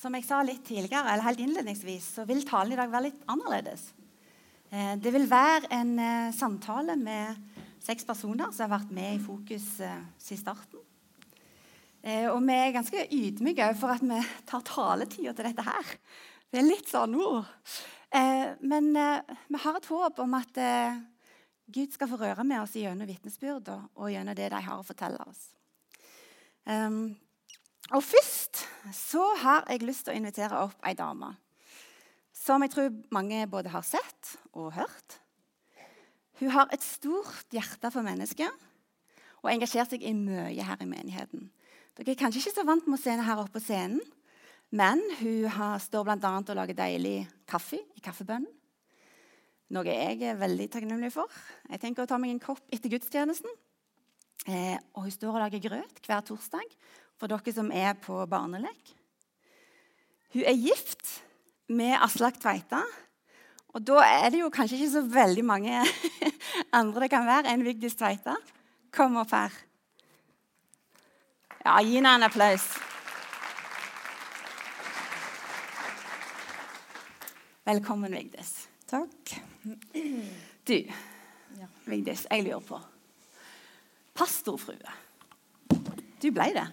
som jeg sa litt tidligere, eller helt innledningsvis, så vil talen i dag være litt annerledes. Eh, det vil være en eh, samtale med seks personer som har vært med i Fokus eh, siden starten. Og vi er ganske ydmyke for at vi tar taletida til dette her. Det er litt sånn ord. Men vi har et håp om at Gud skal få røre med oss gjennom vitnesbyrda og gjennom det de har å fortelle oss. Og først så har jeg lyst til å invitere opp ei dame som jeg tror mange både har sett og hørt. Hun har et stort hjerte for mennesker og engasjerer seg i mye her i menigheten. Dere er kanskje ikke så vant med å se henne her oppe på scenen, men hun har, står bl.a. og lager deilig kaffe i kaffebønnen. Noe jeg er veldig takknemlig for. Jeg tenker å ta meg en kopp etter gudstjenesten. Eh, og hun står og lager grøt hver torsdag for dere som er på barnelek. Hun er gift med Aslak Tveita. Og da er det jo kanskje ikke så veldig mange andre det kan være enn Vigdis Tveita. Kom opp her. Ja, gi henne en applaus. Velkommen, Vigdis. Takk. Du, Vigdis, jeg lurer på Pastorfrue. Du ble det.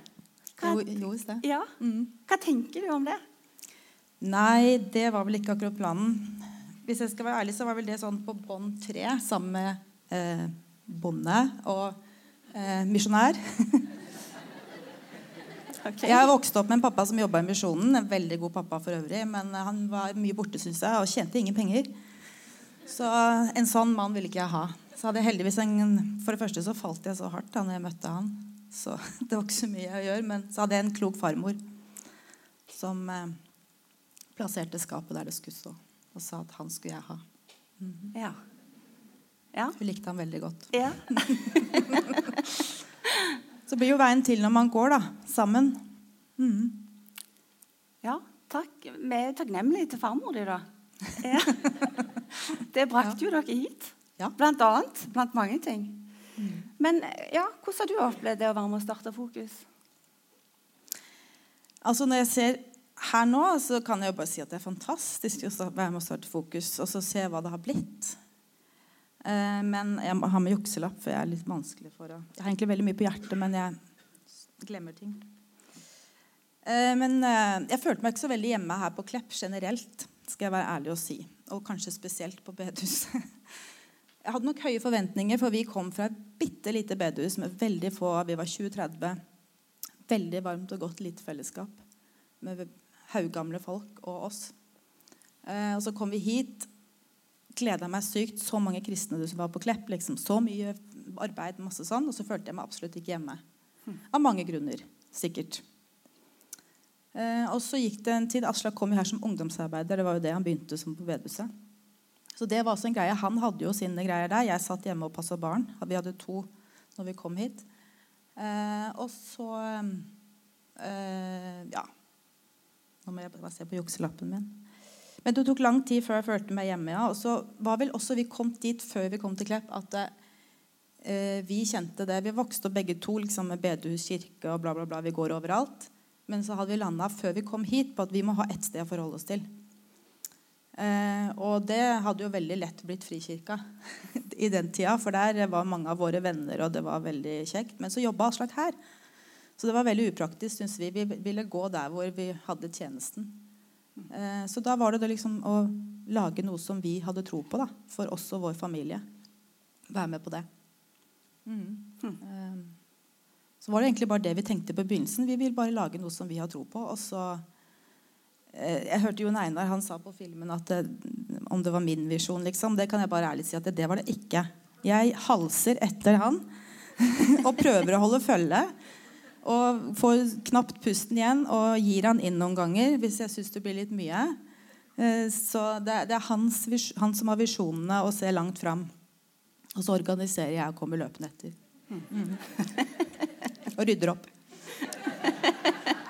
Hva, jo, jo, det. Ja. Mm. Hva tenker du om det? Nei, det var vel ikke akkurat planen. Hvis jeg skal være ærlig, så var vel det sånn på bånd tre sammen med eh, bonde og eh, misjonær. okay. Jeg vokste opp med en pappa som jobba i Misjonen. En veldig god pappa for øvrig. Men han var mye borte, syns jeg, og tjente ingen penger. Så en sånn mann ville ikke jeg ha. Så hadde jeg heldigvis en, For det første så falt jeg så hardt da når jeg møtte han. Så det var ikke så mye å gjøre. Men så hadde jeg en klok farmor som eh, plasserte skapet der det skulle stå, og sa at han skulle jeg ha. Mm -hmm. ja. ja. Hun likte han veldig godt. Ja. så blir jo veien til når man går, da. Sammen. Mm. Ja, takk. Vi er takknemlige til farmor di, da. Ja. Det brakte jo dere hit. Blant annet. Blant mange ting. Mm. Men ja, hvordan har du opplevd det å være med å starte Fokus? Altså Når jeg ser her nå, så kan jeg jo bare si at det er fantastisk å være med å starte Fokus og så se hva det har blitt. Eh, men jeg har med jukselapp, for jeg er litt vanskelig for å Jeg har egentlig veldig mye på hjertet, men jeg glemmer ting. Eh, men eh, jeg følte meg ikke så veldig hjemme her på Klepp generelt, skal jeg være ærlig og si. Og kanskje spesielt på bedehuset. Jeg hadde nok høye forventninger, for vi kom fra et bitte lite bedehus med veldig få Vi var 20-30. Veldig varmt og godt lite fellesskap med haugamle folk og oss. Eh, og så kom vi hit. Gleda meg sykt. Så mange kristne som var på Klepp. Liksom. Så mye arbeid, masse sånn. Og så følte jeg meg absolutt ikke hjemme. Av mange grunner. Sikkert. Eh, og så gikk det en tid. Aslak kom jo her som ungdomsarbeider. Det var jo det han begynte som på bedehuset. Så det var også en greie. Han hadde jo sine greier der. Jeg satt hjemme og passa barn. Vi hadde to når vi kom hit. Eh, og så eh, Ja. Nå må jeg bare se på jukselappen min. Men det tok lang tid før jeg følte meg hjemme. ja. Og så var vel også vi kom dit før vi kom til Klepp, at eh, vi kjente det. Vi vokste opp begge to liksom, med bedehus, kirke og bla, bla, bla. Vi går overalt. Men så hadde vi landa før vi kom hit, på at vi må ha ett sted å forholde oss til. Eh, og det hadde jo veldig lett blitt Frikirka i den tida, for der var mange av våre venner, og det var veldig kjekt. Men så jobba Aslak her. Så det var veldig upraktisk, syns vi. Vi ville gå der hvor vi hadde tjenesten. Eh, så da var det liksom å lage noe som vi hadde tro på, da, for oss og vår familie. Være med på det. Mm. Mm. Så var det egentlig bare det vi tenkte på i begynnelsen. Vi vil bare lage noe som vi har tro på. og så Eh, jeg hørte Jon Einar han sa på filmen at det, om det var min visjon. Liksom, det kan jeg bare ærlig si at det, det var det ikke. Jeg halser etter han og prøver å holde følge. Og får knapt pusten igjen og gir han inn noen ganger hvis jeg syns det blir litt mye. Eh, så det, det er hans, han som har visjonene og ser langt fram. Og så organiserer jeg og kommer løpende etter. Mm. og rydder opp.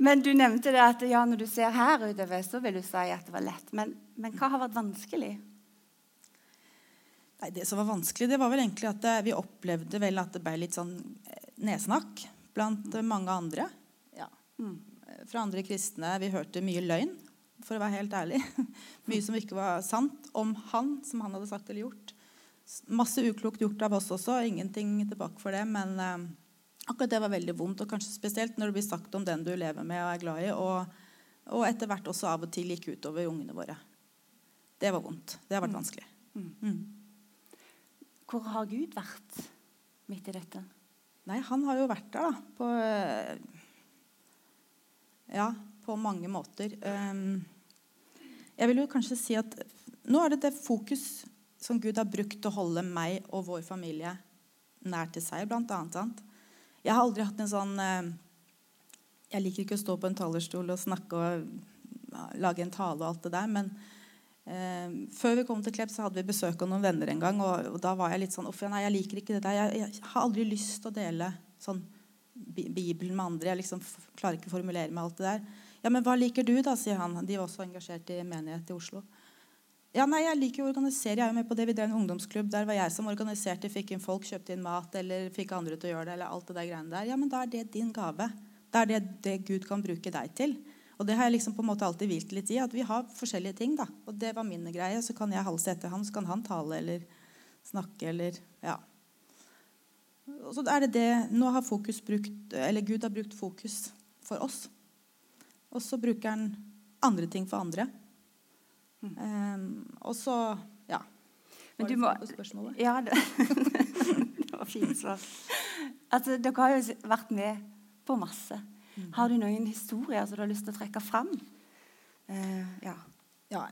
Men du nevnte det at ja, når du ser her utover, så vil du si at det var lett. Men, men hva har vært vanskelig? Nei, Det som var vanskelig, det var vel egentlig at det, vi opplevde vel at det ble litt sånn eh, nedsnakk blant eh, mange andre. Ja. Mm. Fra andre kristne. Vi hørte mye løgn, for å være helt ærlig. mye som ikke var sant om han, som han hadde sagt eller gjort. Masse uklokt gjort av oss også. Ingenting tilbake for det. Men eh, akkurat det var veldig vondt, og kanskje spesielt når det blir sagt om den du lever med og er glad i, og, og etter hvert også av og til gikk utover ungene våre. Det var vondt. Det har vært vanskelig. Mm. Hvor har Gud vært midt i dette? Nei, han har jo vært der, da. På, eh, ja, på mange måter. Um, jeg vil jo kanskje si at nå er det det fokus som Gud har brukt til å holde meg og vår familie nær til seg, blant annet. Sant? Jeg har aldri hatt en sånn eh, Jeg liker ikke å stå på en talerstol og snakke og lage en tale og alt det der, men eh, før vi kom til Klepp, så hadde vi besøk av noen venner en gang, og, da var jeg litt sånn Uff, nei, jeg liker ikke det der. Jeg har aldri lyst til å dele sånn Bibelen med andre. Jeg liksom klarer ikke å formulere meg alt det der. Ja, men hva liker du, da, sier han. De var også engasjert i menighet i Oslo. Ja, nei, Jeg liker å organisere. Jeg er jo med på det. Vi drev en ungdomsklubb. Der var jeg som organiserte, fikk inn folk, kjøpte inn mat eller fikk andre til å gjøre det. eller alt det der greiene der. Ja, men da er det din gave. Da er det det Gud kan bruke deg til. Og det har jeg liksom på en måte alltid hvilt litt i. At vi har forskjellige ting. da. Og det var min greie. Så kan jeg halse etter han, så kan han tale eller snakke eller Ja. Og så er det det Nå har fokus brukt, eller Gud har brukt fokus for oss. Og så bruker han andre ting for andre. Ehm, og så Ja. Men Var du må spørsmålet? Ja, det, det var fint svar. Altså, dere har jo vært med på masse. Har du noen historier som du har lyst til å trekke fram? Uh, ja. Ja.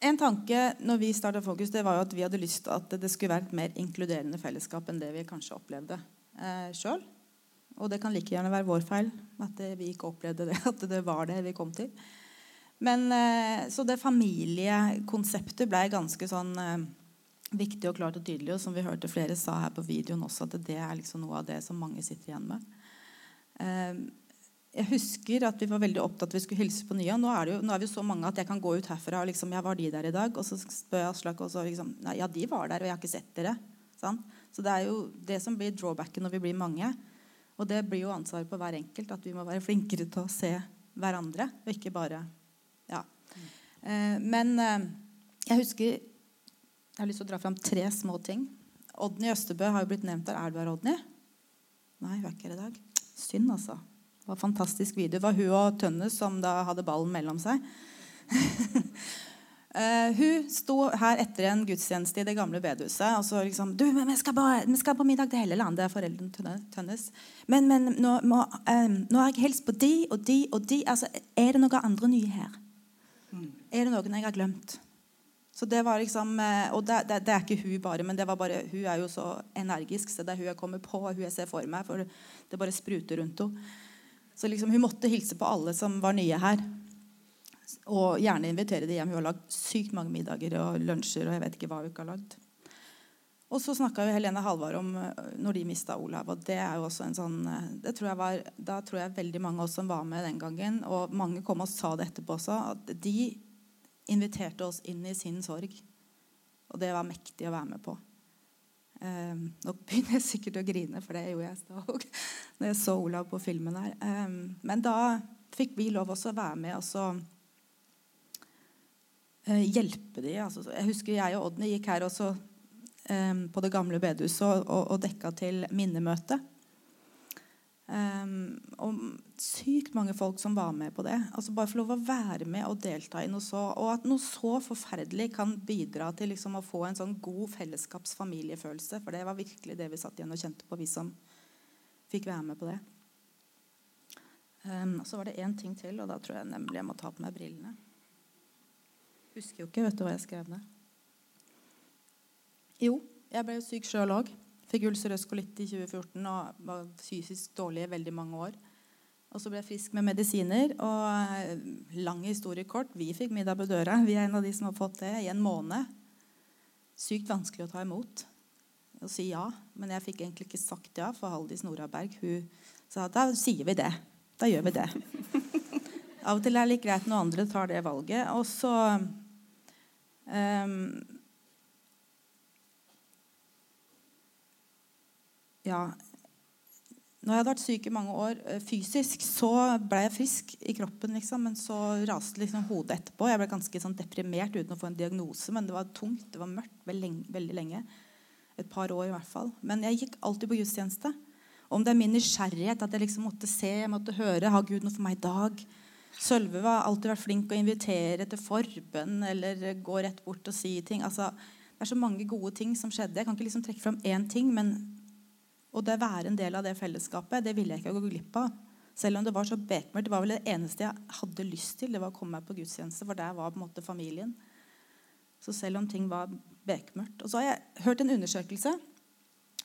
En tanke når vi starta Fokus, det var jo at vi hadde lyst til at det skulle være et mer inkluderende fellesskap enn det vi kanskje opplevde eh, sjøl. Og det kan like gjerne være vår feil at vi ikke opplevde det, at det var det vi kom til. Men, eh, så det familiekonseptet ble ganske sånn eh, viktig og klart og tydelig. Og som vi hørte flere sa her på videoen også, at det er liksom noe av det som mange sitter igjen med. Eh, jeg husker at vi var veldig opptatt at vi skulle hilse på nye. Nå er, jo, nå er vi så mange at jeg kan gå ut herfra og liksom, Jeg var de der i dag? Og så spør jeg Aslak, og så liksom, nei, ja, de var der, og jeg har ikke sett dere. Sant? Så det er jo det som blir drawbacken når vi blir mange. Og det blir jo ansvaret på hver enkelt, at vi må være flinkere til å se hverandre, og ikke bare Ja. Eh, men eh, jeg husker Jeg har lyst til å dra fram tre små ting. Odny Østebø har jo blitt nevnt der. Er du her, Odny? Nei, hun er ikke her i dag. Synd, altså. Det var en fantastisk video. Det var hun og Tønnes som da hadde ballen mellom seg. Uh, hun sto her etter en gudstjeneste i det gamle bedehuset. Og så liksom du, men vi skal, bare, vi skal på middag til hele landet, foreldrene til Tønnes. Men, men nå, må, eh, nå har jeg helst på de og de og de. Altså, er det noen andre nye her? Er det noen jeg har glemt? Så det var liksom, eh, og det, det, det er ikke hun bare, men det var bare, hun er jo så energisk, så det er hun jeg kommer på, og hun jeg ser for meg. For det bare spruter rundt henne. Så liksom, hun måtte hilse på alle som var nye her. Og gjerne invitere de hjem. Hun har lagd sykt mange middager og lunsjer. og jeg vet ikke hva hun ikke har lagd. Og så snakka Helene Halvard om eh, når de mista Olav. og det er jo også en sånn, eh, det tror jeg var, Da tror jeg veldig mange av oss som var med den gangen, og mange kom og sa det etterpå også, at de inviterte oss inn i sin sorg. Og det var mektig å være med på. Um, nå begynner jeg sikkert å grine, for det gjorde jeg stad òg. Når jeg så Olav på filmen her. Um, men da fikk vi lov også å være med og så uh, hjelpe de. Altså, jeg husker jeg og Odny gikk her også um, på det gamle bedehuset og, og, dekka til minnemøte. Um, og sykt mange folk som var med på det. Altså Bare få lov å være med og delta i noe så Og at noe så forferdelig kan bidra til liksom å få en sånn god fellesskapsfamiliefølelse. For det var virkelig det vi satt igjen og kjente på, vi som fikk være med på det. Um, så var det én ting til, og da tror jeg nemlig jeg må ta på meg brillene. Husker jo ikke vet du hva jeg skrev ned. Jo, jeg ble jo syk sjøl òg. Fikk ulcerøs kolitt i 2014 og var fysisk dårlig i veldig mange år. Og så ble jeg frisk med medisiner. Og eh, lang historie kort. Vi fikk middag på døra. Vi er en av de som har fått det i en måned. Sykt vanskelig å ta imot og si ja. Men jeg fikk egentlig ikke sagt ja, for Haldis Noraberg hun sa at da sier vi det. Da gjør vi det. Av og til er det litt greit når andre tar det valget. Og så um, Ja når jeg hadde vært syk i mange år eh, fysisk, så ble jeg frisk i kroppen. Liksom, men så raste liksom hodet etterpå. Jeg ble ganske sånn, deprimert uten å få en diagnose. Men det var tungt, det var mørkt veldig lenge. Et par år i hvert fall. Men jeg gikk alltid på gudstjeneste. Om det er min nysgjerrighet at jeg liksom måtte se, jeg måtte høre Har Gud noe for meg i dag? Sølve har alltid vært flink å invitere til forbønn eller gå rett bort og si ting. Altså, det er så mange gode ting som skjedde. Jeg kan ikke liksom trekke fram én ting, men og det å være en del av det fellesskapet, det ville jeg ikke gå glipp av. Selv om det var så bekmørkt. Det var vel det eneste jeg hadde lyst til. det var å komme meg på gudstjeneste, For der var på en måte familien. Så selv om ting var bekmørkt. Og så har jeg hørt en undersøkelse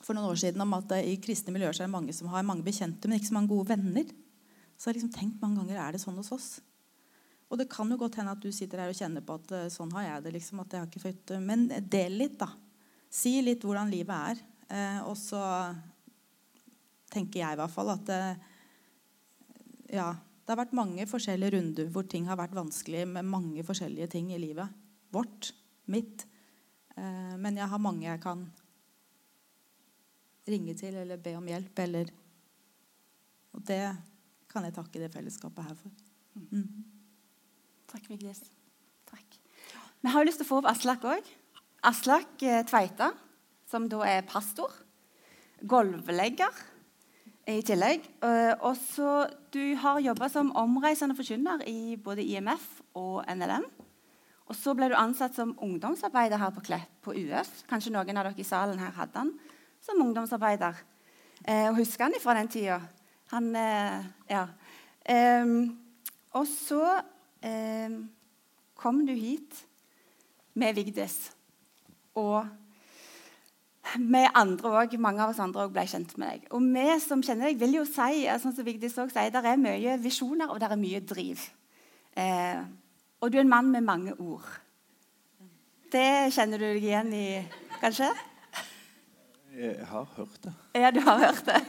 for noen år siden om at i kristne miljøer så er det mange som har mange bekjente, men ikke så mange gode venner. Så jeg har liksom tenkt mange ganger er det sånn hos oss. Og det kan jo godt hende at du sitter her og kjenner på at eh, sånn har jeg det. liksom, at jeg har ikke født, Men del litt, da. Si litt hvordan livet er. Eh, og så tenker jeg i hvert fall at det, ja, det har vært mange forskjellige runder hvor ting har vært vanskelig med mange forskjellige ting i livet. Vårt, mitt. Eh, men jeg har mange jeg kan ringe til eller be om hjelp. Eller, og det kan jeg takke det fellesskapet her for. Mm. Takk, Vigdis. Takk. Vi har lyst til å få opp Aslak òg. Aslak eh, Tveita, som da er pastor. Gulvlegger i tillegg. Eh, og så Du har jobba som omreisende forkynner i både IMF og NLM. Og så ble du ansatt som ungdomsarbeider her på Klepp, på UF. Kanskje noen av dere i salen her hadde han som ungdomsarbeider. Eh, og husker han fra den tida. Han eh, Ja. Og så kom du hit med Vigdis. Og vi andre også, mange av oss andre ble kjent med deg. Og vi som kjenner deg, vil jo si sånn som Vigdis også sier, det er mye visjoner og det er mye driv. Eh, og du er en mann med mange ord. Det kjenner du deg igjen i, kanskje? Jeg har hørt det. Ja, du har hørt det.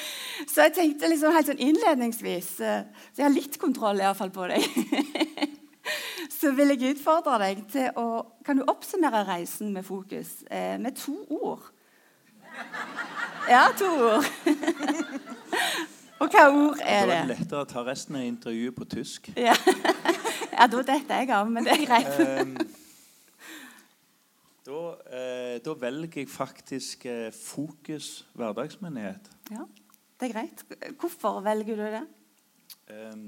Så jeg tenkte liksom helt sånn innledningsvis eh, Så jeg har litt kontroll i hvert fall på deg. Så vil jeg utfordre deg til å Kan du oppsummere reisen med fokus eh, med to ord? Ja, to ord. Og hva ord er det? Det er lettere å ta resten av intervjuet på tysk. Ja, ja da detter jeg av, men det er greit. Um, da, eh, da, velger jeg faktisk eh, fokus hverdagsmenighet. Ja, det er greit. Hvorfor velger du det? Um,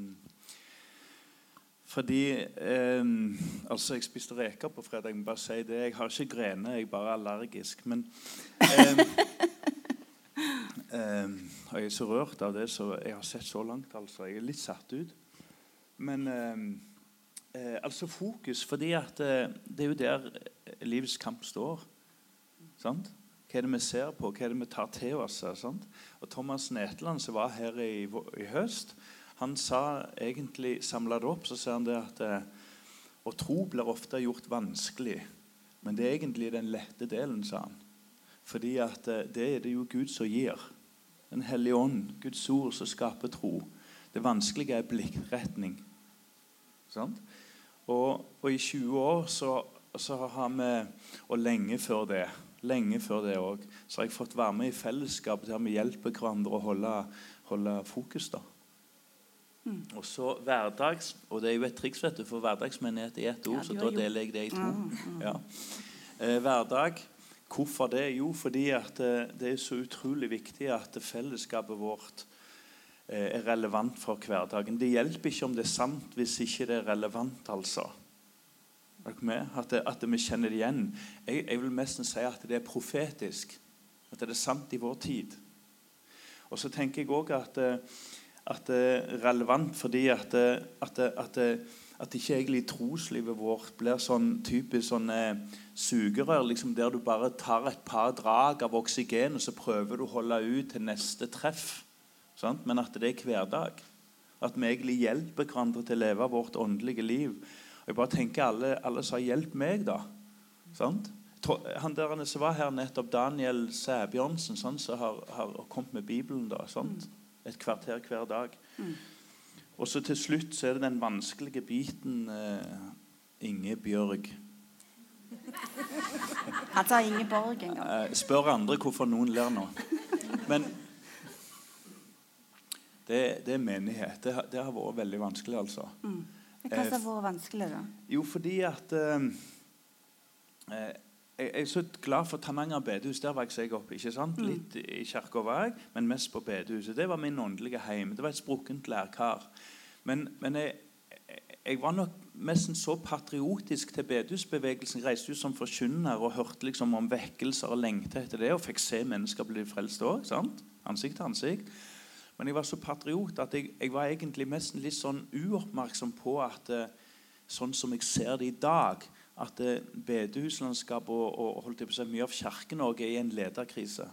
fordi eh, Altså, jeg spiste reker på fredag. Må bare si det. Jeg har ikke grener, jeg er bare allergisk. Men Og jeg er så rørt av det så jeg har sett så langt. altså. Jeg er litt satt ut. Men eh, altså fokus, fordi at eh, det er jo der livets kamp står. Sant? Hva er det vi ser på, hva er det vi tar til oss? Sant? Og Thomas Netland, som var her i, i høst, han sa egentlig, samla det opp, så sa han det at eh, å tro blir ofte gjort vanskelig. Men det er egentlig den lette delen, sa han. Fordi at eh, det er det jo Gud som gir. Den hellige ånd, Guds ord, som skaper tro. Det vanskelige er blikkretning. Sant? Og, og, i 20 år så så har vi, og lenge før det lenge før det òg, så har jeg fått være med i fellesskap der vi hjelper hverandre å holde, holde fokus. da. Mm. Og så hverdags, og det er jo et triks vet du, for hverdagsmenighet i ett ord, ja, så da deler jeg det i to. Mm, mm. Ja. Eh, hverdag, hvorfor det? Jo, fordi at eh, det er så utrolig viktig at fellesskapet vårt eh, er relevant for hverdagen. Det hjelper ikke om det er sant hvis ikke det er relevant. altså. At, det, at vi kjenner det igjen. Jeg, jeg vil nesten si at det er profetisk. At det er sant i vår tid. Og så tenker jeg òg at, at, det er relevant fordi at, at, at, at ikke egentlig troslivet vårt blir sånn typisk sånn sugerør liksom der du bare tar et par drag av oksygen og så prøver du å holde ut til neste treff. Sant? Men at det er hverdag. At vi egentlig hjelper hverandre til å leve vårt åndelige liv og jeg bare tenker alle, alle sa 'hjelp meg', da. Sant? Han der som var her nettopp, Daniel Sæbjørnsen, sånn, som har, har, kommet med Bibelen. da, sant? Et kvarter hver dag. Mm. Og så til slutt så er det den vanskelige biten eh, Ingebjørg. Han sa Ingeborg en gang. Eh, spør andre hvorfor noen ler nå. Men det, det er menighet. Det, har- det har vært veldig vanskelig, altså. Mm. Hva har vært vanskelig, da? Jo, fordi at eh, eh, jeg jeg er så glad for Tananger bedehus. Der vokste jeg opp. ikke sant? Mm. Litt i kirka var jeg, men mest på bedehuset. Det var min åndelige heim. Det var et sprukkent lærkar. Men, men jeg, jeg- var nok nesten så patriotisk til bedehusbevegelsen. Jeg reiste ut som forkynner og hørte liksom om vekkelser og lengte etter det. Og fikk se mennesker bli frelst òg. Ansikt til ansikt. Men jeg var så patriot at jeg, jeg var egentlig nesten litt sånn uoppmerksom på at eh, sånn som jeg ser det i dag, at eh, bedehuslandskapet og, og holdt på seg, mye av Kirke-Norge er i en lederkrise.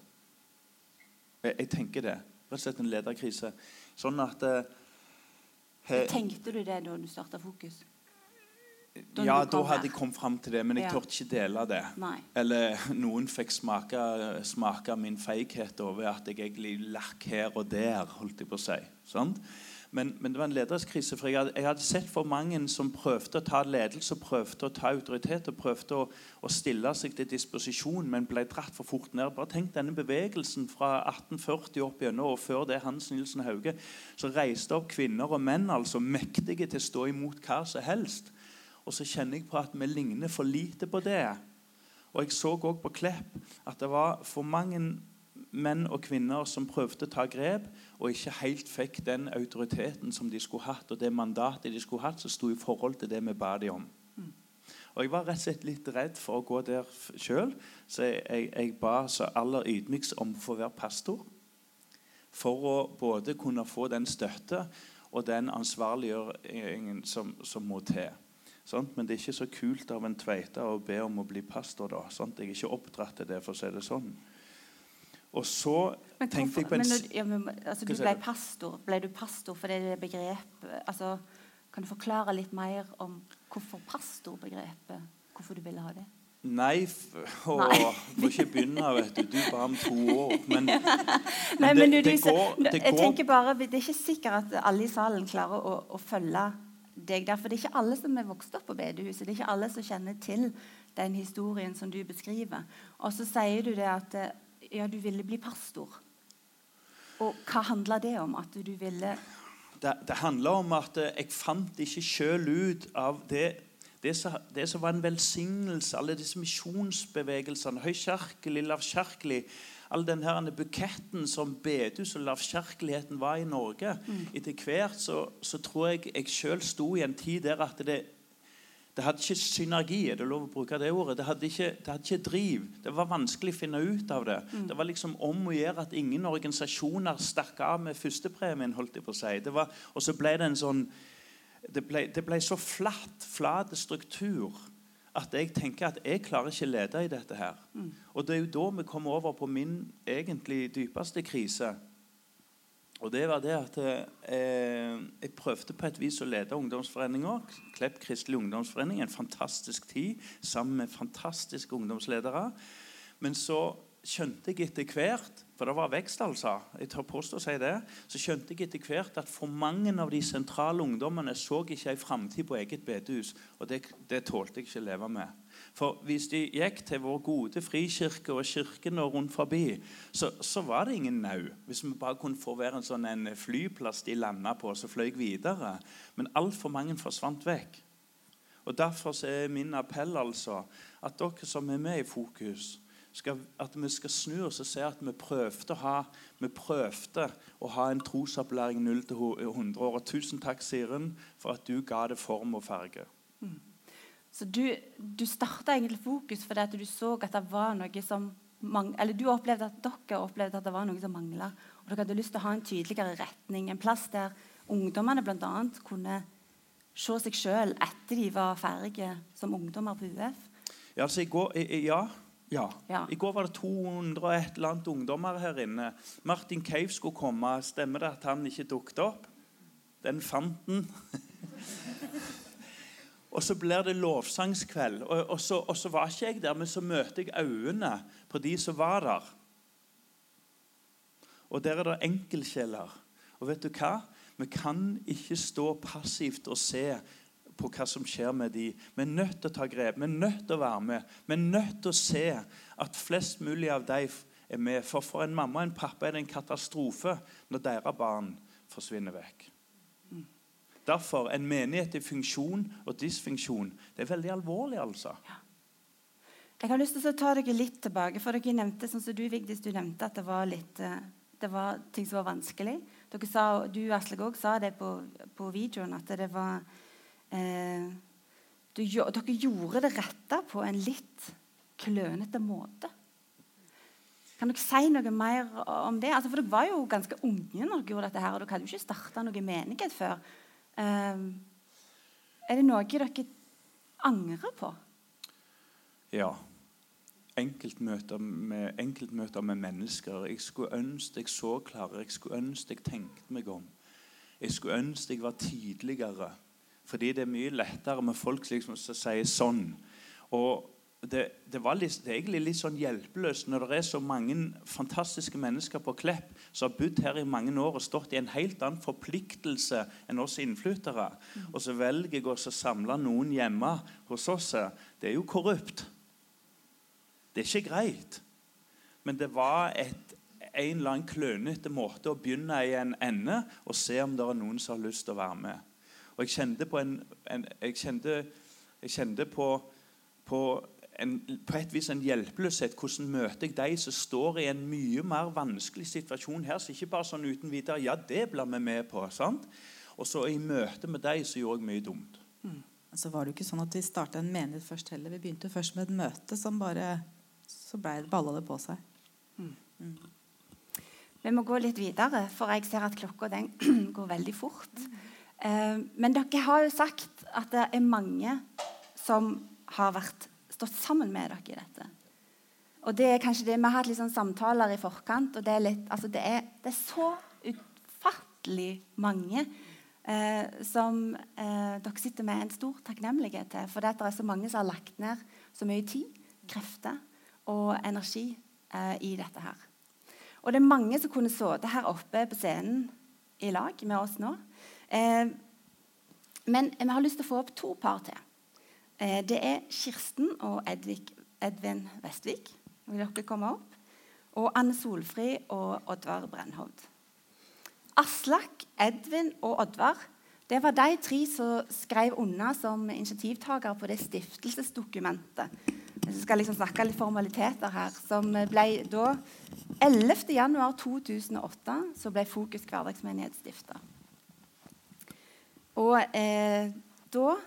Jeg, jeg tenker det. Rett og slett en lederkrise. Sånn at eh, he- Tenkte du det da du starta Fokus? da Ja, da hadde jeg kommet fram til det, men jeg Ja. turte ikke dele det. Nei. Eller noen fikk smake, smake min feighet over at jeg egentlig lakk her og der. holdt jeg på å si. Sant? Men, men det var en lederskrise. for jeg hadde, jeg hadde sett for mange som prøvde å ta ledelse, prøvde å ta autoritet og prøvde å, å stille seg til disposisjon, men ble dratt for fort ned. Bare tenk denne bevegelsen fra 1840 opp gjennom, og før det Hans Nilsen Hauge, som reiste opp kvinner og menn altså mektige til å stå imot hva som helst. Og så kjenner jeg på at vi ligner for lite på det. Og jeg så òg på Klepp at det var for mange menn og kvinner som prøvde å ta grep, og ikke helt fikk den autoriteten som de skulle hatt, og det mandatet de skulle hatt, som sto i forhold til det vi ba de om. Og Jeg var rett og slett litt redd for å gå der sjøl, så jeg, jeg, jeg ba så aller ydmykst om å få være pastor. For å både kunne få den støtte og den ansvarliggjøringen som, som må til. Sånt? Men det er ikke så kult av en tveite å be om å bli pastor. da. Sånt? Jeg er ikke oppdratt til det, for å si det sånn. Og så Men, tenkte jeg på en men ja, men, altså, du ble pastor. Ble du pastor fordi det begrepet begrep altså, Kan du forklare litt mer om hvorfor pastorbegrepet Hvorfor du ville ha det? Nei, å, Nei. må ikke begynne, vet du. Du ba om to år. Men, Nei, det- du, det går- det jeg tenker bare, Det er ikke sikkert at alle i salen klarer å, å følge deg der. For det er ikke alle som er vokst opp på bedehuset. Det er ikke alle som kjenner til den historien som du beskriver. Og så sier du det at eh, ja, du ville bli pastor. Og hva handla det om? At du ville det, det handler om at eh, jeg fant ikke sjøl ut av det det som, det som var en velsignelse, alle disse misjonsbevegelsene, høykirkelig, lavkirkelig All den her buketten som bedehus og lavkirkeligheten var i Norge. Etter hvert så, så tror jeg jeg sjøl sto i en tid der at det, det hadde ikke synergi. Er det lov å bruke det ordet? Det hadde, ikke, det hadde ikke driv. Det var vanskelig å finne ut av det. Det var liksom om å gjøre at ingen organisasjoner stakk av med førstepremien. holdt jeg på å si. Det var, og så ble det en sånn det ble, det ble så flatt, flat struktur at jeg tenker at jeg klarer ikke å lede i dette her. Og det er jo da vi kommer over på min egentlig dypeste krise. Og det var det at eh, jeg prøvde på et vis å lede ungdomsforeninger. Klepp kristelig ungdomsforening. En fantastisk tid sammen med fantastiske ungdomsledere. Men så skjønte jeg etter hvert For det var vekst, altså. Jeg tør påstå å si det. Så skjønte jeg etter hvert at for mange av de sentrale ungdommene så ikke ei framtid på eget bedehus. Og det, det tålte jeg ikke å leve med. For hvis de gikk til vår gode frikirke og kirkene rundt forbi, så, så var det ingen nau. Hvis vi bare kunne få være en sånn en flyplass de landa på, så fløy vi videre. Men altfor mange forsvant vekk. Og Derfor er min appell altså at dere som er med i Fokus, skal, at vi skal snu oss og se at vi prøvde å ha, prøvde å ha en trosopplæring 0 100 år. Og tusen takk, Siren, for at du ga det form og farge. Så du, du starta egentlig fokus fordi at du så at det var noe som mang- eller Du opplevde at dere opplevde at det var noe som mangla. Og dere hadde lyst til å ha en tydeligere retning. En plass der ungdommene bl.a. kunne se seg sjøl etter de var ferdige som ungdommer på UF. Ja, altså, i går, ja, ja. Ja. I går var det 200 og et eller annet ungdommer her inne. Martin Cave skulle komme. Stemmer det at han ikke dukket opp? Den fant den. og så blir det lovsangskveld. Og, og, så, og så var ikke jeg der, men så møter jeg øynene på de som var der. Og der er det enkeltsjeler. Og vet du hva? Vi kan ikke stå passivt og se på hva som skjer med de. Vi er nødt til å ta grep. Vi er nødt til å være med. Vi er nødt til å se at flest mulig av dem er med. For for en mamma og en pappa er det en katastrofe når deres barn forsvinner vekk. Derfor en menighet i funksjon og dysfunksjon det er veldig alvorlig. altså. Jeg har lyst til å ta dere litt tilbake, for dere nevnte sånn som du, Vigdis, du nevnte at det var, litt, eh, det var ting som var vanskelig. Dere sa, du Asle, òg sa det på, på, videoen, at det var eh, du, Dere gjorde det rette på en litt klønete måte. Kan dere si noe mer om det? Altså, for Dere var jo ganske unge når dere gjorde dette, her, og dere hadde jo ikke starta noen menighet før. Um, er det noe dere angrer på? Ja. Enkeltmøter med, enkeltmøter med mennesker. Jeg skulle ønske jeg så klare. Jeg skulle ønske jeg tenkte meg om. Jeg skulle ønske jeg var tidligere. Fordi det er mye lettere med folk liksom, som sier sånn. Og det, det, litt, det, er egentlig litt sånn hjelpeløst når det er så mange fantastiske mennesker på Klepp som har bodd her i mange år og stått i en helt annen forpliktelse enn oss innflyttere. Mm. Og så velger jeg å samle noen hjemme hos oss. Det er jo korrupt. Det er ikke greit. Men det var et, en eller annen klønete måte å begynne i en ende og se om det er noen som har lyst til å være med. Og jeg kjente på en, en jeg, kjente, jeg kjente på, på en, på et vis en hjelpeløshet. Hvordan møter jeg de som står i en mye mer vanskelig situasjon her? Så ikke bare sånn uten videre Ja, det blir vi med på. sant? Og så i møte med de så gjorde jeg mye dumt. Mm. Så var det jo ikke sånn at vi starta en menighet først heller. Vi begynte først med et møte som bare Så ble, balla det på seg. Mm. Mm. Vi må gå litt videre, for jeg ser at klokka den går veldig fort. Eh, men dere har jo sagt at det er mange som har vært stått sammen med dere i dette. Og det er kanskje det, Vi har hatt litt sånn samtaler i forkant, og det er, litt, altså det er, det er så utfattelig mange eh, som eh, dere sitter med en stor takknemlighet til. For det, er så mange som har lagt ned så mye tid, krefter og energi eh, i dette her. Og det er mange som kunne sittet her oppe på scenen i lag med oss nå. Eh, men vi har lyst til å få opp to par til. Eh, det er Kirsten og Edvik, Edvin Vestvik. Vil dere komme opp? Og Anne Solfri og Oddvar Brennhovd. Aslak, Edvin og Oddvar det var de tre som skrev unna som initiativtakere på det stiftelsesdokumentet. Jeg skal liksom snakke litt formaliteter her. Som ble da 11.1.2008 så ble Fokus hverdagsmenighet stifta. Og eh, da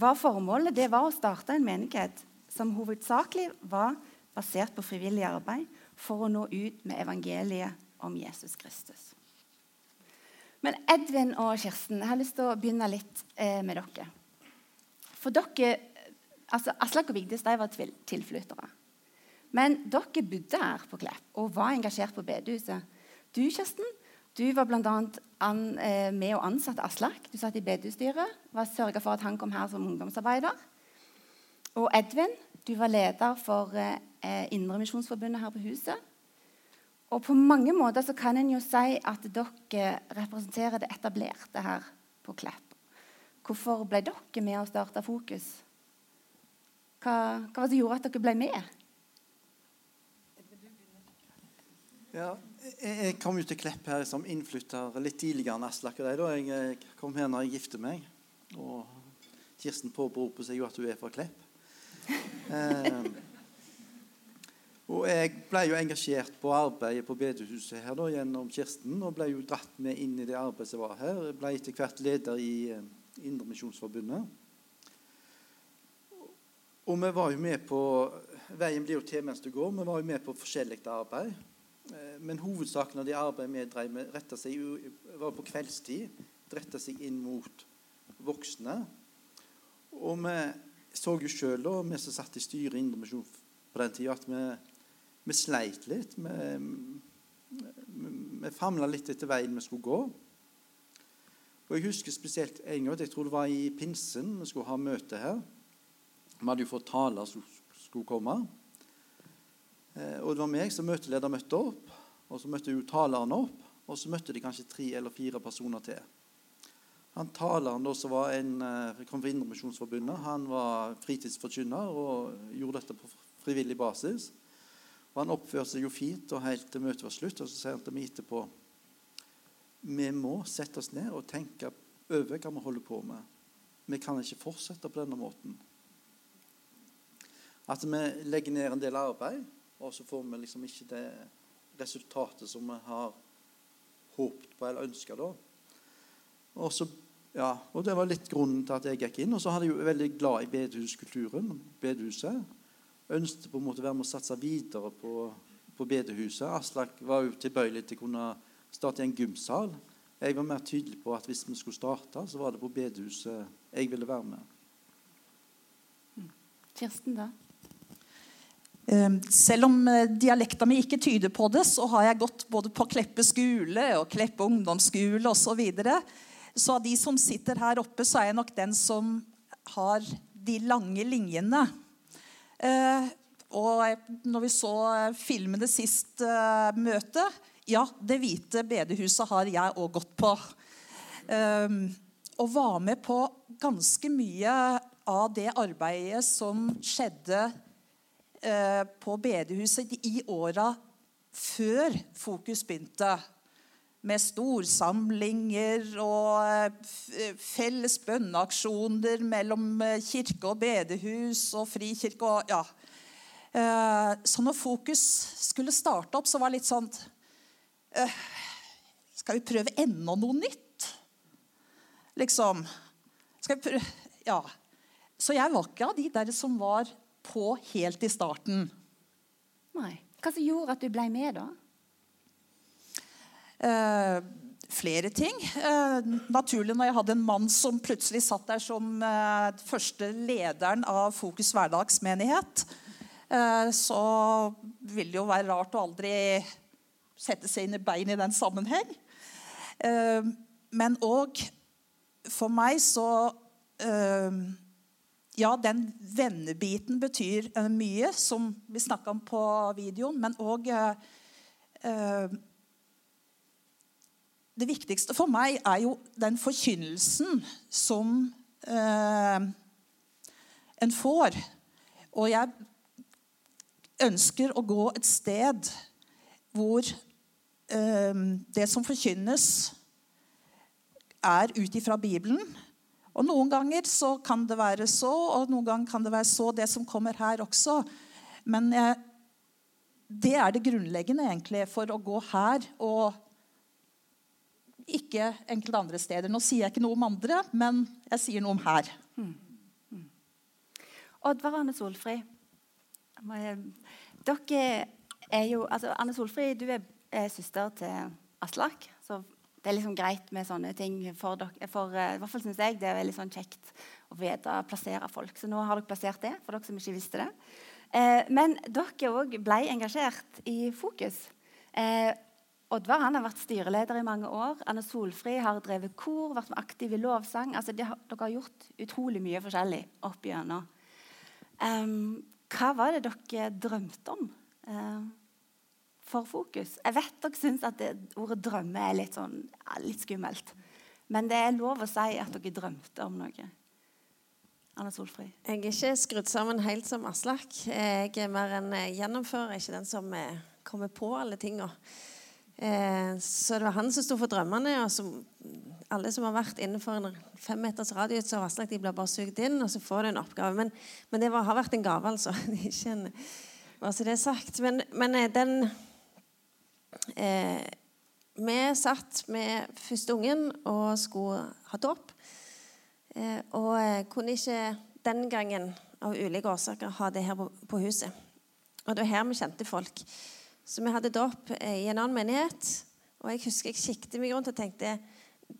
var formålet det var å starte en menighet som hovedsakelig var basert på frivillig arbeid for å nå ut med evangeliet om Jesus Kristus. Men Edvin og Kirsten, jeg har lyst til å begynne litt eh, med dere. For dere, altså Aslak og Vigdis de var tilflyttere. Men dere bodde her på Klepp og var engasjert på bedehuset. Du, Kirsten, du var bl.a. An, eh, med og ansatte Aslak. Du satt i bedehusstyret. Sørga for at han kom her som ungdomsarbeider. Og Edvin, du var leder for eh, Indremisjonsforbundet her på huset. Og på mange måter så kan en jo si at dere representerer det etablerte her på Klepp. Hvorfor ble dere med og starta Fokus? Hva, hva var det som gjorde at dere ble med? Ja, jeg kom jo til Klepp her som innflytter litt tidligere enn Aslak og deg. da. Jeg kom her når jeg gifter meg. Og Kirsten påberoper seg jo at hun er fra Klepp. Eh, og jeg ble jo engasjert på arbeidet på bedehuset her da, gjennom Kirsten. Og ble jo dratt med inn i det arbeidet som var her. Jeg ble etter hvert leder i eh, Indremisjonsforbundet. Og vi var jo med på Veien blir jo til mens du går. Vi var jo med på forskjellig arbeid. Eh, men hovedsaken av det arbeidet vi drev med, seg, var på kveldstid. Retta seg inn mot voksne. Og vi så jo sjøl, vi som satt i styret i Indremisjon på den tida, at vi, vi, sleit litt. Vi, vi famla litt etter veien vi skulle gå. Og Jeg husker spesielt en gang, jeg tror det var i pinsen vi skulle ha møte her. Vi hadde jo fått taler som skulle komme. Eh, og det var meg som møteleder møtte opp. Og så møtte jo taleren opp, og så møtte de kanskje tre eller fire personer til. Han Taleren da, som var en, eh, kom fra Indremisjonsforbundet, han var fritidsforkynner og gjorde dette på frivillig basis. Og han oppførte seg jo fint og helt til møtet var slutt. Og så sier han til meg etterpå Vi må sette oss ned og tenke over hva vi holder på med. Vi kan ikke fortsette på denne måten. At vi legger ned en del arbeid, og så får vi liksom ikke det resultatet som vi har håpet på eller ønska da. Og, så, ja, og det var litt grunnen til at jeg gikk inn. Og så hadde jeg jo veldig glad i bedehuskulturen. bedehuset. Ønsket på en måte å være med å satse videre på, på bedehuset. Aslak var jo tilbøyelig til å kunne starte i en gymsal. Jeg var mer tydelig på at hvis vi skulle starte, så var det på bedehuset jeg ville være med. Kirsten, da? Ehm, selv om eh, dialekta mi ikke tyder på det, så har jeg gått både på Kleppe skole og Kleppe ungdomsskole osv. Så, videre. så av de som sitter her oppe, så er jeg nok den som har de lange linjene. Eh, og når vi så filmene sist uh, møte Ja, Det hvite bedehuset har jeg òg gått på. Um, og var med på ganske mye av det arbeidet som skjedde Eh, på bedehuset i åra før Fokus begynte. Med storsamlinger og eh, felles bønneaksjoner mellom eh, kirke og bedehus og frikirke. og ja. Så når Fokus skulle starte opp, så var det litt sånn Skal vi prøve enda noe nytt? Liksom. Skal vi prøve Ja. Så jeg var ikke av de der som var på helt i starten. Nei. Hva som gjorde at du ble med, da? Eh, flere ting. Eh, naturlig når jeg hadde en mann som plutselig satt der som eh, første lederen av Fokus hverdagsmenighet, eh, så ville det jo være rart å aldri sette seg inn i bein i den sammenheng. Eh, men òg for meg så eh, ja, den vennebiten betyr uh, mye, som vi snakka om på videoen, men òg uh, uh, Det viktigste for meg er jo den forkynnelsen som en får. Og jeg ønsker å gå et sted hvor det som forkynnes, er ut ifra Bibelen og Noen ganger så kan det være så, og noen ganger kan det være så, det som kommer her også. Men eh, det er det grunnleggende egentlig for å gå her og ikke enkelte andre steder. Nå sier jeg ikke noe om andre, men jeg sier noe om her. Mm. Mm. Oddvar Anne Solfri, dere er jo altså Anne Solfri, du er, er søster til Aslak. Så det er liksom greit med sånne ting. For dere, for, uh, I hvert fall syns jeg det er veldig sånn kjekt å vite plassere folk. Så nå har dere plassert det, for dere som ikke visste det. Uh, men dere òg ble engasjert i Fokus. Uh, Oddvar han har vært styreleder i mange år. Anne Solfri har drevet kor, vært aktiv i lovsang. Altså, har, dere har gjort utrolig mye forskjellig opp igjennom. Um, hva var det dere drømte om? Uh, for fokus. Jeg vet dere syns at det, ordet 'drømme' er litt, sånn, ja, litt skummelt. Men det er lov å si at dere drømte om noe. Anna Solfri? Jeg er ikke skrudd sammen helt som Aslak. Jeg er mer en eh, gjennomfører, ikke den som eh, kommer på alle tinga. Eh, så det var han som sto for drømmene. og som, Alle som har vært innenfor en fem meters radius av Aslak, de blir bare sugd inn, og så får du en oppgave. Men, men det var, har vært en gave, altså. ikke en, bare så det er sagt. Men, men den Eh, vi satt med første ungen og skulle ha dåp. Eh, og kunne ikke den gangen av ulike årsaker ha det her på, på, huset. Og det var her vi kjente folk. Så vi hadde dåp i en annen menighet. Og jeg husker jeg kikket meg rundt og tenkte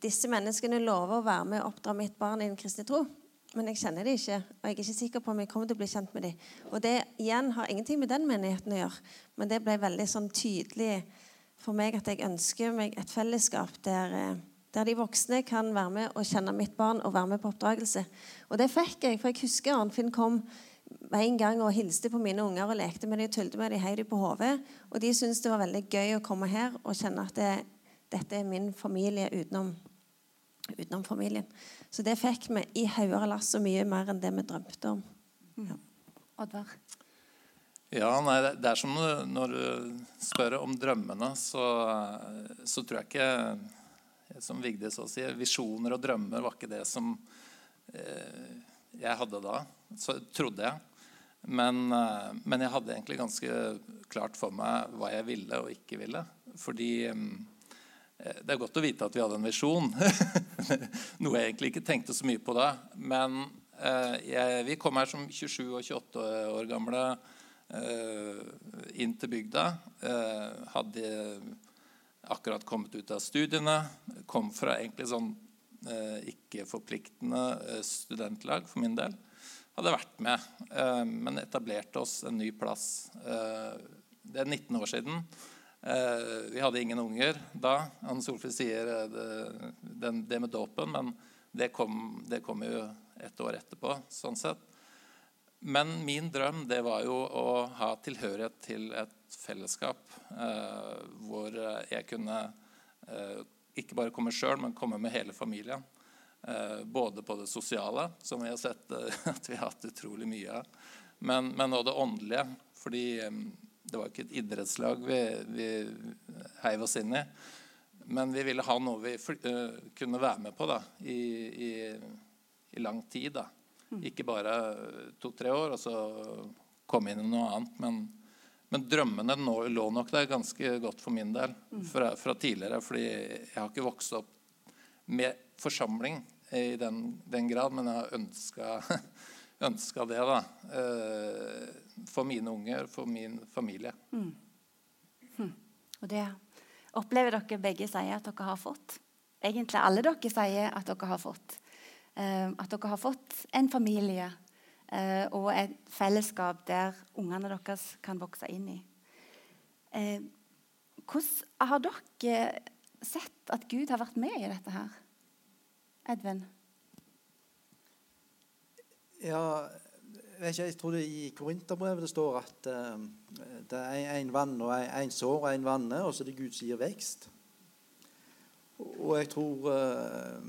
disse menneskene lover å være med og oppdra mitt barn i den kristne tro. Men jeg kjenner dem ikke, og jeg er ikke sikker på om jeg kommer til å bli kjent med dem. Og det igjen har ingenting med den menigheten å gjøre, men det ble veldig sånn tydelig for meg at jeg ønsker meg et fellesskap der, eh, der, de voksne kan være med og kjenne mitt barn og være med på oppdragelse. Og det fikk jeg, for jeg husker Arnfinn kom en gang og hilste på mine unger og lekte med dem og tulte med dem, heiv dem på hodet. Og de syntes det var veldig gøy å komme her og kjenne at det, dette er min familie utenom, utenom familien. Så det fikk vi i hauger og lass og mye mer enn det vi drømte om. Ja. Oddvar? Ja, nei, Det er som når du spør om drømmene, så, så tror jeg ikke Som Vigdis også sier, visjoner og drømmer var ikke det som eh, jeg hadde da. Så trodde jeg. Men, eh, men, jeg hadde egentlig ganske klart for meg hva jeg ville og ikke ville. Fordi eh, det er godt å vite at vi hadde en visjon. Noe jeg egentlig ikke tenkte så mye på da. Men eh, jeg, vi kom her som 27 og 28 år gamle Eh, inn til bygda. Eh, hadde akkurat kommet ut av studiene. Kom fra egentlig sånn eh, ikke-forpliktende studentlag for min del. Hadde vært med, men etablerte oss en ny plass. Det er 19 år siden. Vi hadde ingen unger da. Anne Solfrid sier det, det med dåpen, men det kom, det kom jo et år etterpå. sånn sett. Men min drøm det var jo å ha tilhørighet til et fellesskap eh, hvor jeg kunne eh, ikke bare komme sjøl, men komme med hele familien. Eh, både på det sosiale, som vi har sett eh, at vi har hatt utrolig mye av, men, men også det åndelige. Fordi eh, det var ikke et idrettslag vi, vi heiv oss inn i. Men vi ville ha noe vi eh, kunne være med på da, i, i, i lang tid. da. Ikke bare to-tre år, og så komme inn i noe annet. Men, men drømmene nå, lå nok der ganske godt for min del fra, fra, tidligere. fordi jeg har ikke vokst opp med forsamling i den, den grad, men jeg har ønska, ønska det, da. For mine unger, for min familie. Mm. Hm. Og det opplever dere begge sier at dere har fått. Egentlig alle dere sier at dere har fått. Eh, at dere har fått en familie eh, og et fellesskap der ungene deres kan vokse inn i. Eh, hvordan har dere sett at Gud har vært med i dette her? Edvin? Ja, ikke, jeg tror det i Korinterbrevet det står at uh, det er en vann og en sår og en vanne, og så er det Gud som gir vekst. Og jeg tror uh,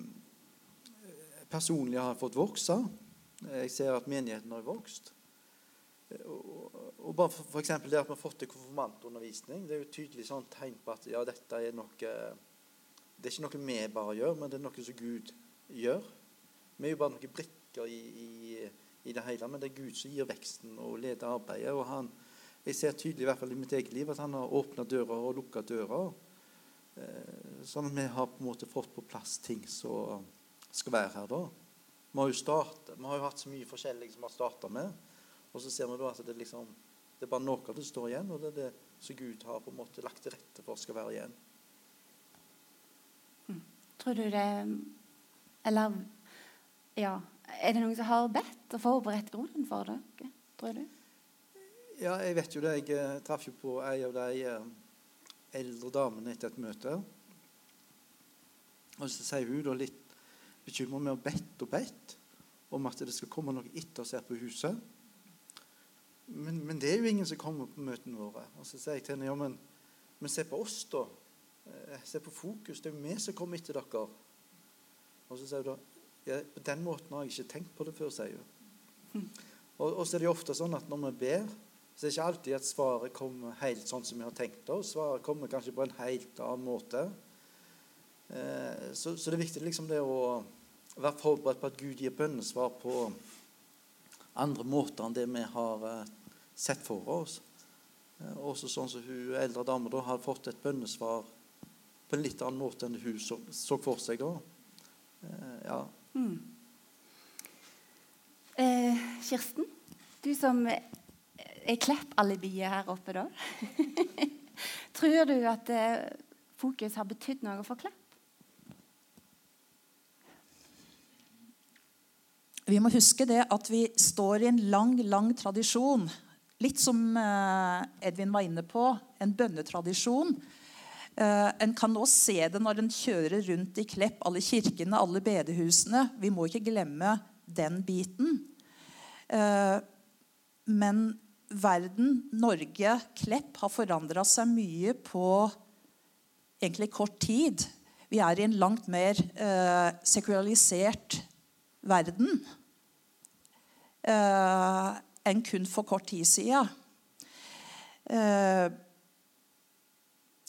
personlig har fått vokse. Jeg ser at menigheten har vokst. Og bare for, for det at vi har fått til konfirmantundervisning, det er jo tydelig sånn tegn på at ja, dette er noe Det er ikke noe vi bare gjør, men det er noe som Gud gjør. Vi er jo bare noen brikker i, i, i, det hele, men det er Gud som gir veksten og leder arbeidet. og han, Jeg ser tydelig i hvert fall i mitt eget liv at han har åpna dører og lukka dører. Eh, sånn at vi har på en måte fått på plass ting som skal være her da. Vi har jo startet, vi har jo hatt så mye forskjellig som vi har starta med. Og så ser vi da at det, liksom, det er bare noe det står igjen, og det er det som Gud har på en måte lagt til rette for skal være igjen. Mm. Tror du det Eller ja, er det noen som har bedt og forberedt grunnen for det? Tror du? Ja, jeg vet jo det. Jeg eh, traff jo på ei av de eh, eldre damene etter et møte. Og så sier hun da litt bekymra med å bedt og bedt om at det skal komme noe etter oss her på huset. Men, men, det er jo ingen som kommer på møtene våre. Og så sier jeg til henne ja, men, men se på oss, da. Eh, se på fokus. Det er jo vi som kommer etter dere. Og så sier hun da ja, på den måten har jeg ikke tenkt på det før, sier hun. Og, og, så er det jo ofte sånn at når vi ber, så er det ikke alltid at svaret kommer helt sånn som vi har tenkt oss. Svaret kommer kanskje på en helt annen måte. Eh, så, så, det er viktig liksom det å være forberedt på at Gud gir bønnesvar på andre måter enn det vi har eh, sett for oss. Eh, også sånn som hun eldre dame da har fått et bønnesvar på en litt annen måte enn hun så, så for seg da. Ja. Mm. Eh, Kirsten, du som er Klepp-alibiet her oppe, da. Tror du at fokus har betydd noe for Klepp? Vi må huske det at vi står i en lang, lang tradisjon. Litt som eh, Edvin var inne på, en bønnetradisjon. Eh, en kan nå se det når en kjører rundt i Klepp, alle kirkene, alle bedehusene. Vi må ikke glemme den biten. Eh, men verden, Norge, Klepp har forandra seg mye på egentlig kort tid. Vi er i en langt mer sekularisert verden eh, enn kun for kort tid siden. eh,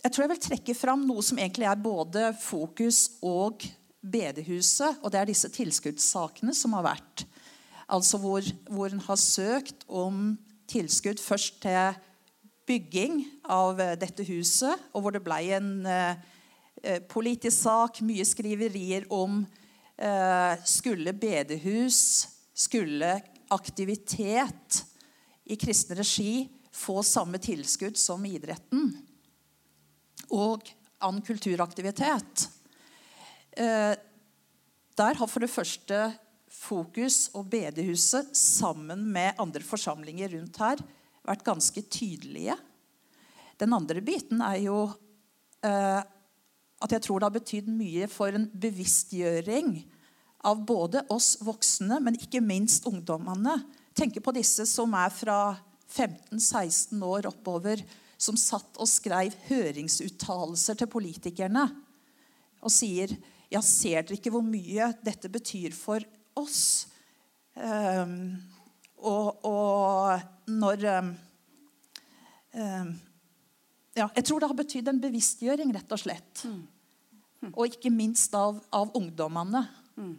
Jeg tror jeg vil trekke fram noe som egentlig er både fokus og bedehuset. Og det er disse tilskuddssakene som har vært. Altså hvor, hvor en har søkt om tilskudd først til bygging av eh, dette huset, og hvor det ble en eh, eh, politisk sak, mye skriverier om eh, skulle bedehus, skulle aktivitet i kristen regi få samme tilskudd som idretten og annen kulturaktivitet. Eh, der har for det første Fokus og bedehuset sammen med andre forsamlinger rundt her vært ganske tydelige. Den andre biten er jo eh, at jeg tror det har betydd mye for en bevisstgjøring av både oss voksne, men ikke minst ungdommene. Tenk på disse som er fra 15-16 år oppover, som satt og skrev høringsuttalelser til politikerne og sier ja, ser dere ikke hvor mye dette betyr for oss? Um, og, og, når um, um, ja, Jeg tror det har betydd en bevisstgjøring, rett og slett. Mm. Mm. Og ikke minst av, av ungdommene. Mm.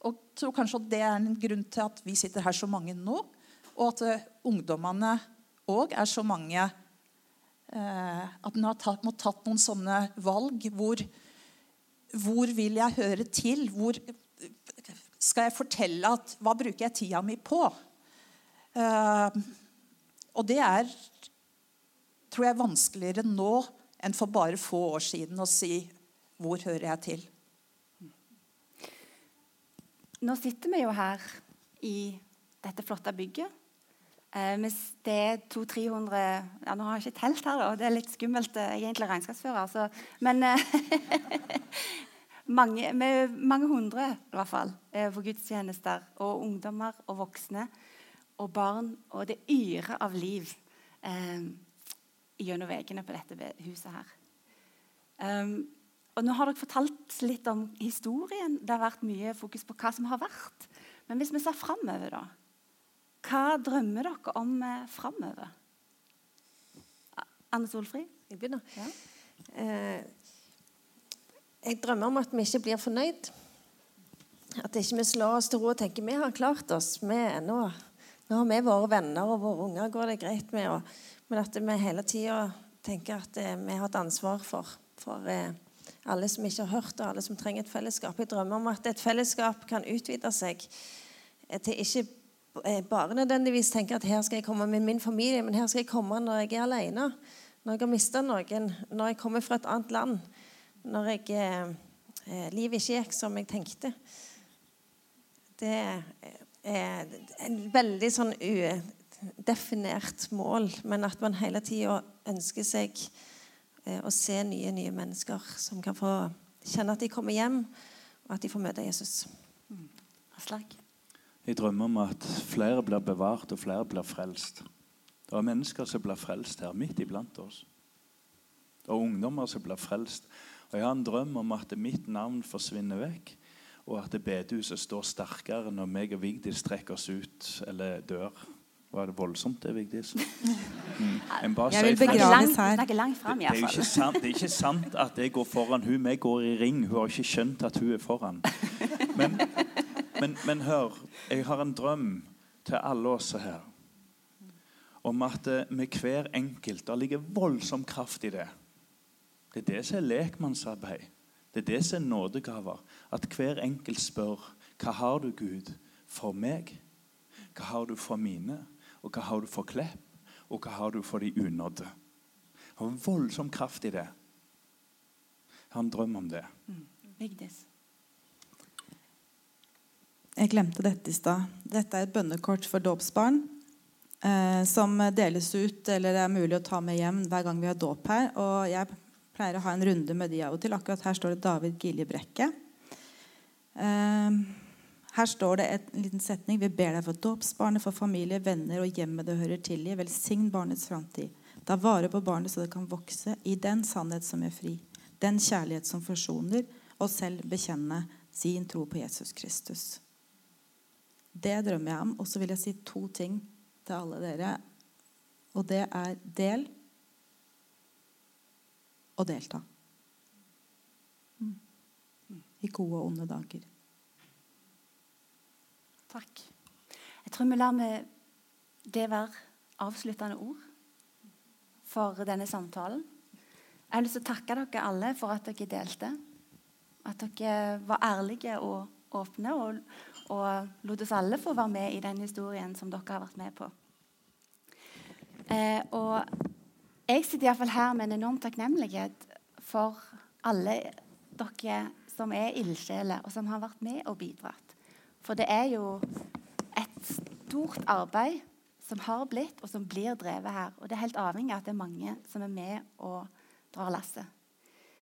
Og jeg tror kanskje det er en grunn til at vi sitter her så mange nå. Og at uh, ungdommene òg er så mange At en har tatt, må tatt noen sånne valg hvor hvor vil jeg høre til? Hvor skal jeg fortelle at Hva bruker jeg tida mi på? Uh, og det er tror jeg vanskeligere nå enn for bare få år siden å si hvor hører jeg til? Nå sitter vi jo her i dette flotte bygget. Eh, det er 200-300 ja, Nå har jeg ikke telt her, da. Det er litt skummelt. Jeg er egentlig regnskapsfører. Så, Men eh, mange, mange hundre i hvert fall, for på gudstjenester. Og ungdommer og voksne og barn. Og det yrer av liv eh, gjennom veggene på dette huset her. Um, og nå har dere fortalt litt om historien. Det har vært mye fokus på hva som har vært. Men hvis vi ser framover, da hva drømmer dere om eh, framover? Anne Solfrid? Jeg begynner. Ja. Eh, jeg drømmer om at vi ikke blir fornøyd. At ikke vi slår oss til ro og tenker vi har klart oss. Vi, nå, nå, har vi våre venner og våre unger går det greit med. Og, men at vi hele tida tenker at eh, vi har et ansvar for, for eh, alle som ikke har hørt, og alle som trenger et fellesskap. Jeg drømmer om at et fellesskap kan utvide seg eh, til ikke bare nødvendigvis tenker at her skal jeg komme med min familie, men her skal jeg komme når jeg er alene. Når jeg har mista noen, når jeg kommer fra et annet land. Når jeg, eh, eh livet ikke gikk som jeg tenkte. Det er en veldig sånn udefinert mål, men at man hele tida ønsker seg eh, å se nye, nye mennesker som kan få kjenne at de kommer hjem, og at de får møte Jesus. Mm. Jeg drømmer om at flere blir bevart, og flere blir frelst. Det er mennesker som blir frelst her, midt iblant oss. Det er ungdommer som blir frelst. Og Jeg har en drøm om at mitt navn forsvinner vekk, og at bedehuset står sterkere når meg og Vigdis trekker oss ut eller dør. Var det voldsomt, det, Vigdis? Mm. Jeg vil begraves her. Det, det, er ikke sant, det er ikke sant at jeg går foran hun. Vi går i ring. Hun har ikke skjønt at hun er foran. Men men, men, hør, jeg har en drøm til alle oss her om at eh, med hver enkelt Det ligger voldsom kraft i det. Det er det som er lekmannsarbeid. Det er det som er nådegaver. At hver enkelt spør hva har du, Gud, for meg? Hva har du for mine? Og hva har du for Klepp? Og hva har du for de unådde? Det har voldsom kraft i det. Jeg har en drøm om det. Mm. Jeg glemte dette i stad. Dette er et bønnekort for dåpsbarn. Eh, som deles ut, eller er mulig å ta med hjem hver gang vi har dåp her. Og jeg pleier å ha en runde med de av og til. Akkurat her står det David Gilje Brekke. Eh, her står det en liten setning. Vi ber deg for dåpsbarnet, for familie, venner og hjemmet det hører til i. Velsign barnets framtid. Ta vare på barnet så det kan vokse i den sannhet som er fri. Den kjærlighet som forsoner, og selv bekjenne sin tro på Jesus Kristus. Det drømmer jeg om. Og så vil jeg si to ting til alle dere. Og det er del og delta. I gode og onde dager. Takk. Jeg tror vi lar med det være avsluttende ord for denne samtalen. Jeg har lyst til å takke dere alle for at dere delte. At dere var ærlige og åpne, og, og lot oss alle få være med i den historien som dere har vært med på. Eh, og jeg sitter iallfall her med en enorm takknemlighet for alle dere som er ildsjeler, og som har vært med og bidratt. For det er jo et stort arbeid som har blitt, og som blir drevet her. Og det er helt avhengig av at det er mange som er med og drar lasset.